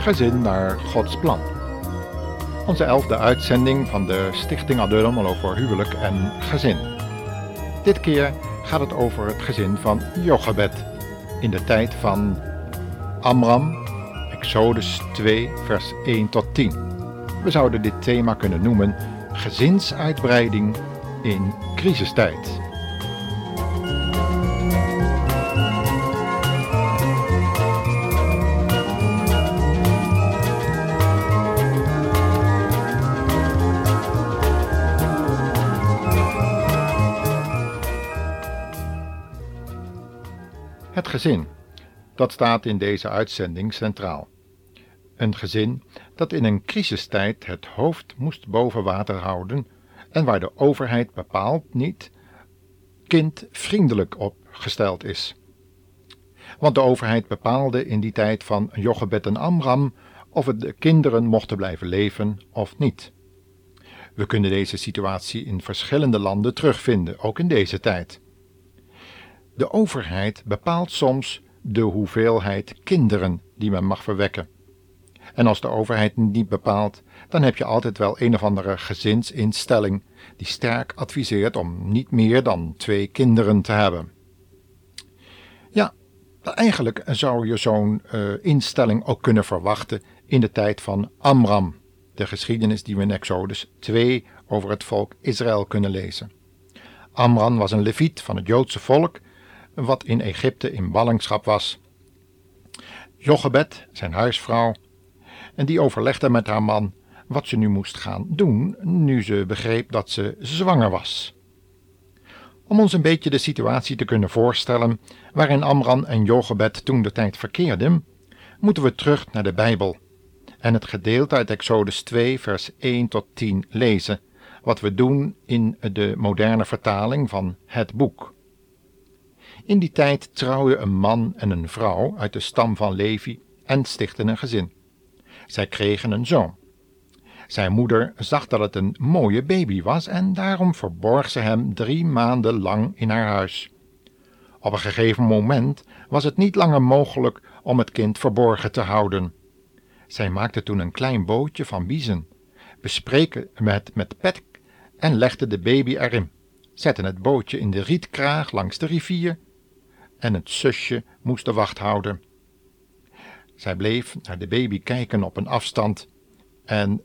Gezin naar Gods plan. Onze elfde uitzending van de Stichting Adullam voor huwelijk en gezin. Dit keer gaat het over het gezin van Jochebed in de tijd van Amram, Exodus 2, vers 1 tot 10. We zouden dit thema kunnen noemen gezinsuitbreiding in crisistijd. Gezin, dat staat in deze uitzending centraal. Een gezin dat in een crisistijd het hoofd moest boven water houden en waar de overheid bepaald niet kindvriendelijk opgesteld is. Want de overheid bepaalde in die tijd van Jochebed en Amram of het de kinderen mochten blijven leven of niet. We kunnen deze situatie in verschillende landen terugvinden, ook in deze tijd. De overheid bepaalt soms de hoeveelheid kinderen die men mag verwekken. En als de overheid niet bepaalt, dan heb je altijd wel een of andere gezinsinstelling die sterk adviseert om niet meer dan twee kinderen te hebben. Ja, eigenlijk zou je zo'n uh, instelling ook kunnen verwachten in de tijd van Amram, de geschiedenis die we in Exodus 2 over het volk Israël kunnen lezen. Amram was een leviet van het Joodse volk wat in Egypte in ballingschap was. Jochebed, zijn huisvrouw, en die overlegde met haar man wat ze nu moest gaan doen, nu ze begreep dat ze zwanger was. Om ons een beetje de situatie te kunnen voorstellen waarin Amran en Jochebed toen de tijd verkeerden, moeten we terug naar de Bijbel en het gedeelte uit Exodus 2, vers 1 tot 10 lezen, wat we doen in de moderne vertaling van het boek. In die tijd trouwden een man en een vrouw uit de stam van Levi en stichtten een gezin. Zij kregen een zoon. Zijn moeder zag dat het een mooie baby was en daarom verborg ze hem drie maanden lang in haar huis. Op een gegeven moment was het niet langer mogelijk om het kind verborgen te houden. Zij maakte toen een klein bootje van biezen, bespreken het met pet en legde de baby erin, zette het bootje in de rietkraag langs de rivier en het zusje moest de wacht houden. Zij bleef naar de baby kijken op een afstand en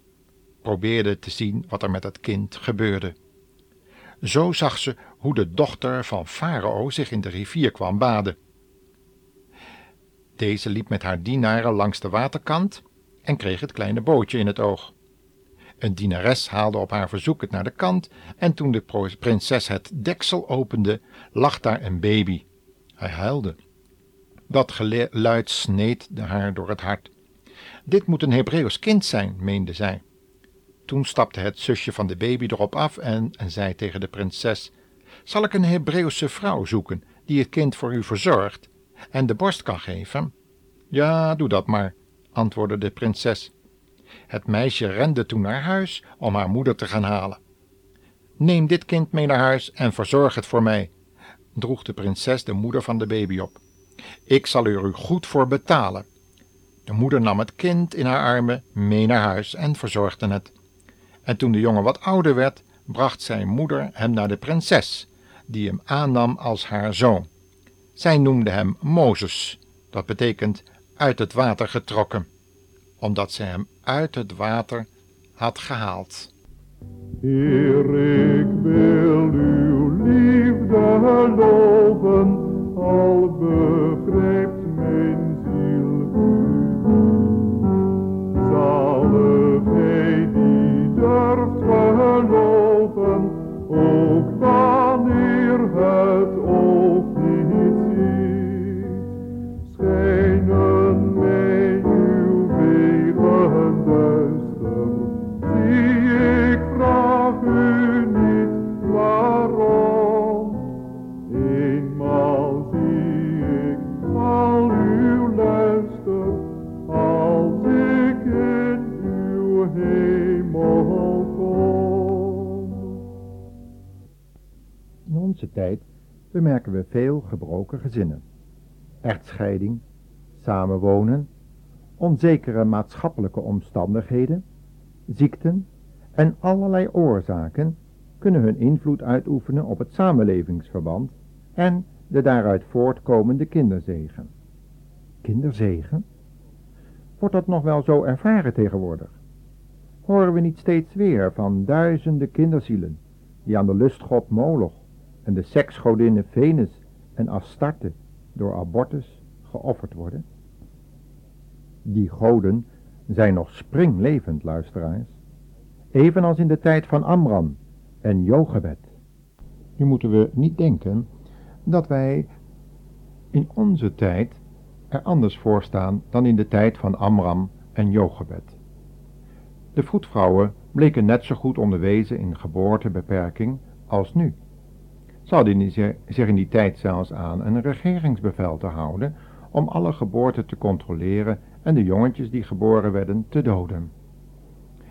probeerde te zien wat er met het kind gebeurde. Zo zag ze hoe de dochter van Farao zich in de rivier kwam baden. Deze liep met haar dienaren langs de waterkant en kreeg het kleine bootje in het oog. Een dienares haalde op haar verzoek het naar de kant en toen de prinses het deksel opende, lag daar een baby. Hij huilde. Dat geluid sneed haar door het hart. Dit moet een Hebreeuws kind zijn, meende zij. Toen stapte het zusje van de baby erop af en, en zei tegen de prinses: Zal ik een Hebreeuwse vrouw zoeken die het kind voor u verzorgt en de borst kan geven? Ja, doe dat maar, antwoordde de prinses. Het meisje rende toen naar huis om haar moeder te gaan halen. Neem dit kind mee naar huis en verzorg het voor mij, droeg de prinses de moeder van de baby op. Ik zal er u goed voor betalen. De moeder nam het kind in haar armen mee naar huis en verzorgde het. En toen de jongen wat ouder werd, bracht zijn moeder hem naar de prinses, die hem aannam als haar zoon. Zij noemde hem Mozes, dat betekent uit het water getrokken, omdat ze hem uit het water had gehaald. Heer, ik wil uw liefde loven, al begrijpt tijd bemerken we veel gebroken gezinnen. Echtscheiding, samenwonen onzekere maatschappelijke omstandigheden, ziekten en allerlei oorzaken kunnen hun invloed uitoefenen op het samenlevingsverband en de daaruit voortkomende kinderzegen. Kinderzegen? Wordt dat nog wel zo ervaren tegenwoordig? Horen we niet steeds weer van duizenden kinderzielen die aan de lustgod Moloch en de seksgodinnen Venus en Astarte door abortus geofferd worden? Die goden zijn nog springlevend, luisteraars, evenals in de tijd van Amram en Jochebed. Nu moeten we niet denken dat wij in onze tijd er anders voor staan dan in de tijd van Amram en Jochebed. De voetvrouwen bleken net zo goed onderwezen in geboortebeperking als nu. Ze hadden zich in die tijd zelfs aan een regeringsbevel te houden om alle geboorten te controleren en de jongetjes die geboren werden te doden.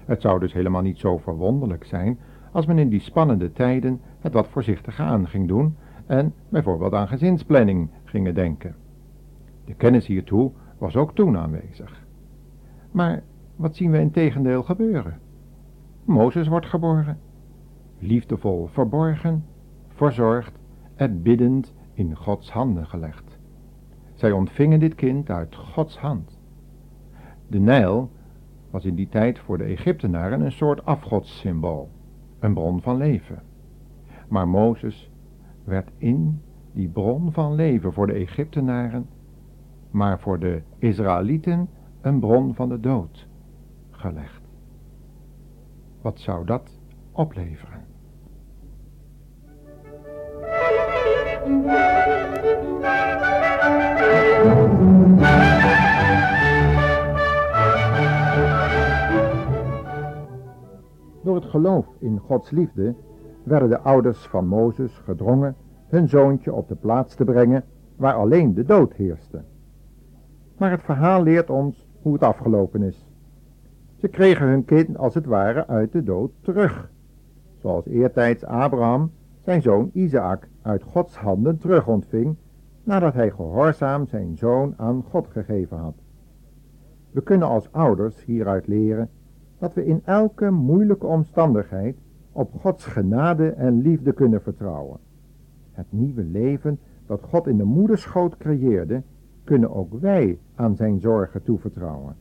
Het zou dus helemaal niet zo verwonderlijk zijn als men in die spannende tijden het wat voorzichtiger aan ging doen en bijvoorbeeld aan gezinsplanning gingen denken. De kennis hiertoe was ook toen aanwezig. Maar wat zien we in tegendeel gebeuren? Mozes wordt geboren, liefdevol verborgen, verzorgd en biddend in Gods handen gelegd. Zij ontvingen dit kind uit Gods hand. De Nijl was in die tijd voor de Egyptenaren een soort afgodssymbool, een bron van leven. Maar Mozes werd in die bron van leven voor de Egyptenaren, maar voor de Israëlieten een bron van de dood gelegd. Wat zou dat opleveren? Door het geloof in Gods liefde werden de ouders van Mozes gedrongen hun zoontje op de plaats te brengen waar alleen de dood heerste. Maar het verhaal leert ons hoe het afgelopen is. Ze kregen hun kind als het ware uit de dood terug, zoals eertijds Abraham zijn zoon Isaac uit Gods handen terug ontving, nadat hij gehoorzaam zijn zoon aan God gegeven had. We kunnen als ouders hieruit leren dat we in elke moeilijke omstandigheid op Gods genade en liefde kunnen vertrouwen. Het nieuwe leven dat God in de moederschoot creëerde, kunnen ook wij aan zijn zorgen toevertrouwen.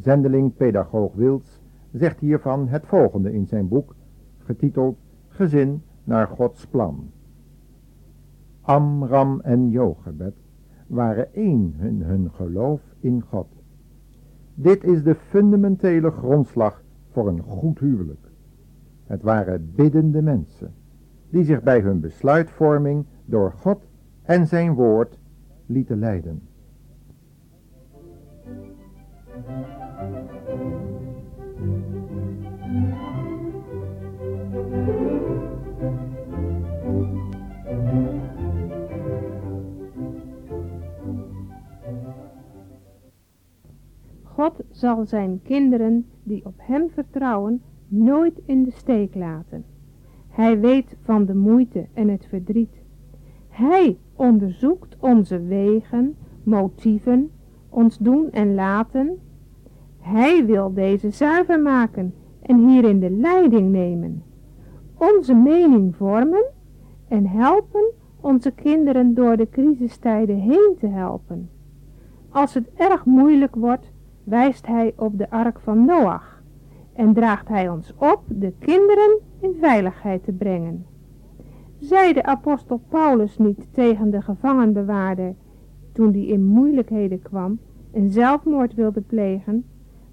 Zendeling pedagoog Wils zegt hiervan het volgende in zijn boek, getiteld Gezin naar Gods plan. Amram en Jochebed waren één in hun geloof in God. Dit is de fundamentele grondslag voor een goed huwelijk. Het waren biddende mensen, die zich bij hun besluitvorming door God en zijn woord lieten leiden. God zal zijn kinderen die op hem vertrouwen nooit in de steek laten. Hij weet van de moeite en het verdriet. Hij onderzoekt onze wegen, motieven, ons doen en laten. Hij wil deze zuiver maken en hierin de leiding nemen. Onze mening vormen en helpen onze kinderen door de crisistijden heen te helpen. Als het erg moeilijk wordt, wijst hij op de ark van Noach en draagt hij ons op de kinderen in veiligheid te brengen. Zei de apostel Paulus niet tegen de gevangenbewaarder, toen die in moeilijkheden kwam en zelfmoord wilde plegen,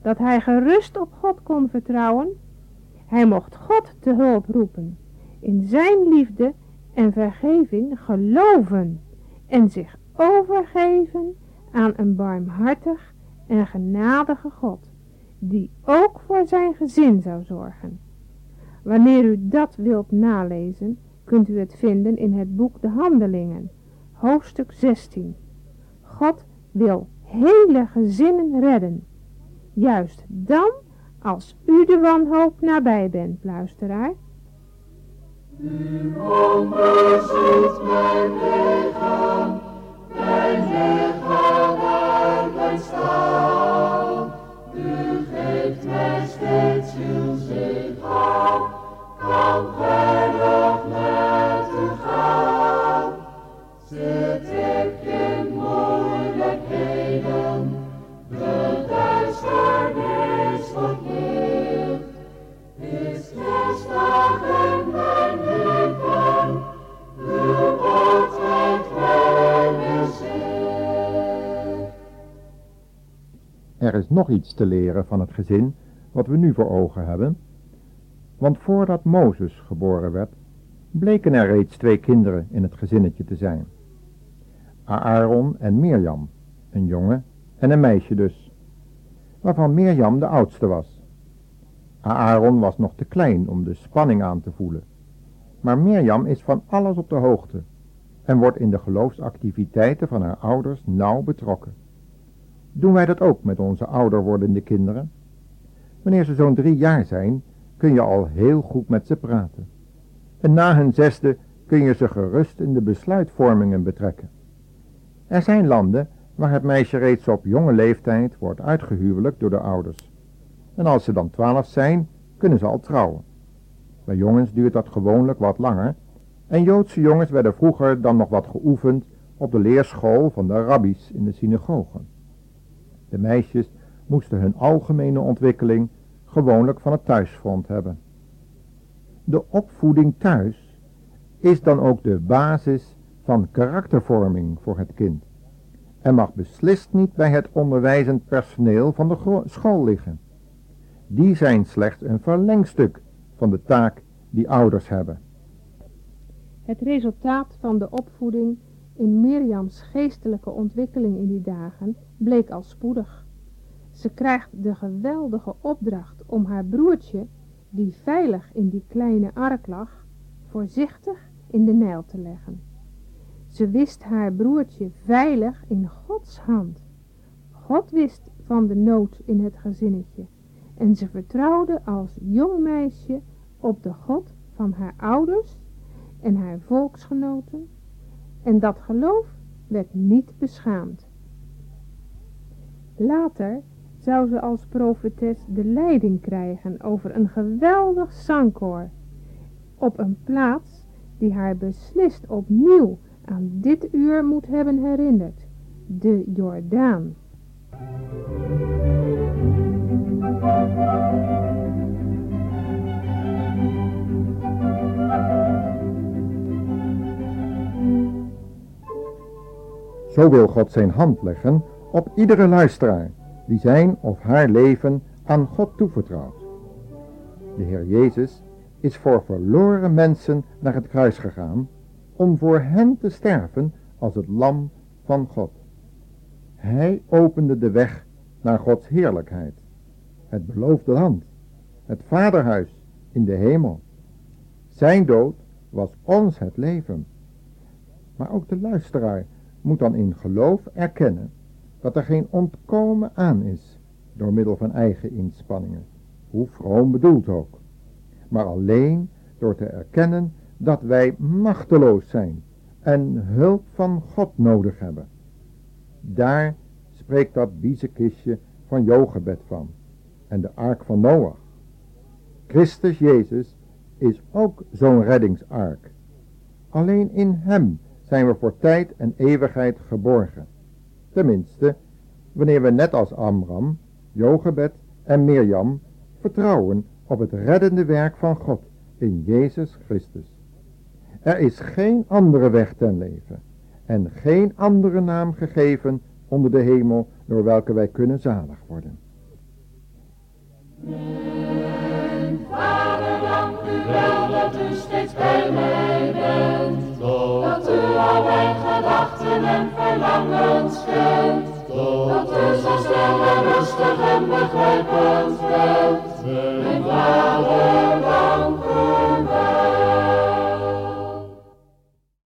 dat hij gerust op God kon vertrouwen? Hij mocht God te hulp roepen, in zijn liefde en vergeving geloven en zich overgeven aan een barmhartig en genadige God, die ook voor zijn gezin zou zorgen. Wanneer u dat wilt nalezen, kunt u het vinden in het boek De Handelingen, hoofdstuk 16. God wil hele gezinnen redden, juist dan als u de wanhoop nabij bent, luisteraar. Is nog iets te leren van het gezin wat we nu voor ogen hebben. Want voordat Mozes geboren werd, bleken er reeds twee kinderen in het gezinnetje te zijn. Aaron en Mirjam, een jongen en een meisje dus, waarvan Mirjam de oudste was. Aaron was nog te klein om de spanning aan te voelen, maar Mirjam is van alles op de hoogte en wordt in de geloofsactiviteiten van haar ouders nauw betrokken. Doen wij dat ook met onze ouder wordende kinderen? Wanneer ze zo'n drie jaar zijn, kun je al heel goed met ze praten. En na hun zesde kun je ze gerust in de besluitvormingen betrekken. Er zijn landen waar het meisje reeds op jonge leeftijd wordt uitgehuwelijkt door de ouders. En als ze dan twaalf zijn, kunnen ze al trouwen. Bij jongens duurt dat gewoonlijk wat langer, en Joodse jongens werden vroeger dan nog wat geoefend op de leerschool van de rabbies in de synagogen. De meisjes moesten hun algemene ontwikkeling gewoonlijk van het thuisfront hebben. De opvoeding thuis is dan ook de basis van karaktervorming voor het kind en mag beslist niet bij het onderwijzend personeel van de school liggen. Die zijn slechts een verlengstuk van de taak die ouders hebben. Het resultaat van de opvoeding in Mirjams geestelijke ontwikkeling in die dagen bleek al spoedig. Ze krijgt de geweldige opdracht om haar broertje, die veilig in die kleine ark lag, voorzichtig in de Nijl te leggen. Ze wist haar broertje veilig in Gods hand. God wist van de nood in het gezinnetje en ze vertrouwde als jong meisje op de God van haar ouders en haar volksgenoten en dat geloof werd niet beschaamd. Later zou ze als profetes de leiding krijgen over een geweldig zangkoor op een plaats die haar beslist opnieuw aan dit uur moet hebben herinnerd, de Jordaan. Zo wil God zijn hand leggen op iedere luisteraar die zijn of haar leven aan God toevertrouwt. De Heer Jezus is voor verloren mensen naar het kruis gegaan om voor hen te sterven als het lam van God. Hij opende de weg naar Gods heerlijkheid, het beloofde land, het vaderhuis in de hemel. Zijn dood was ons het leven. Maar ook de luisteraar moet dan in geloof erkennen dat er geen ontkomen aan is door middel van eigen inspanningen, hoe vroom bedoeld ook, maar alleen door te erkennen dat wij machteloos zijn en hulp van God nodig hebben. Daar spreekt dat biezenkistje van Jogebed van en de ark van Noach. Christus Jezus is ook zo'n reddingsark. Alleen in hem zijn we voor tijd en eeuwigheid geborgen. Tenminste, wanneer we net als Amram, Jogebed en Mirjam vertrouwen op het reddende werk van God in Jezus Christus. Er is geen andere weg ten leven en geen andere naam gegeven onder de hemel door welke wij kunnen zalig worden. Mijn vader, dank u wel dat u steeds bij mij mijn gedachten en verlangens kent, Dat is zo snel en rustig en begrijpend veld. Mijn vaderland.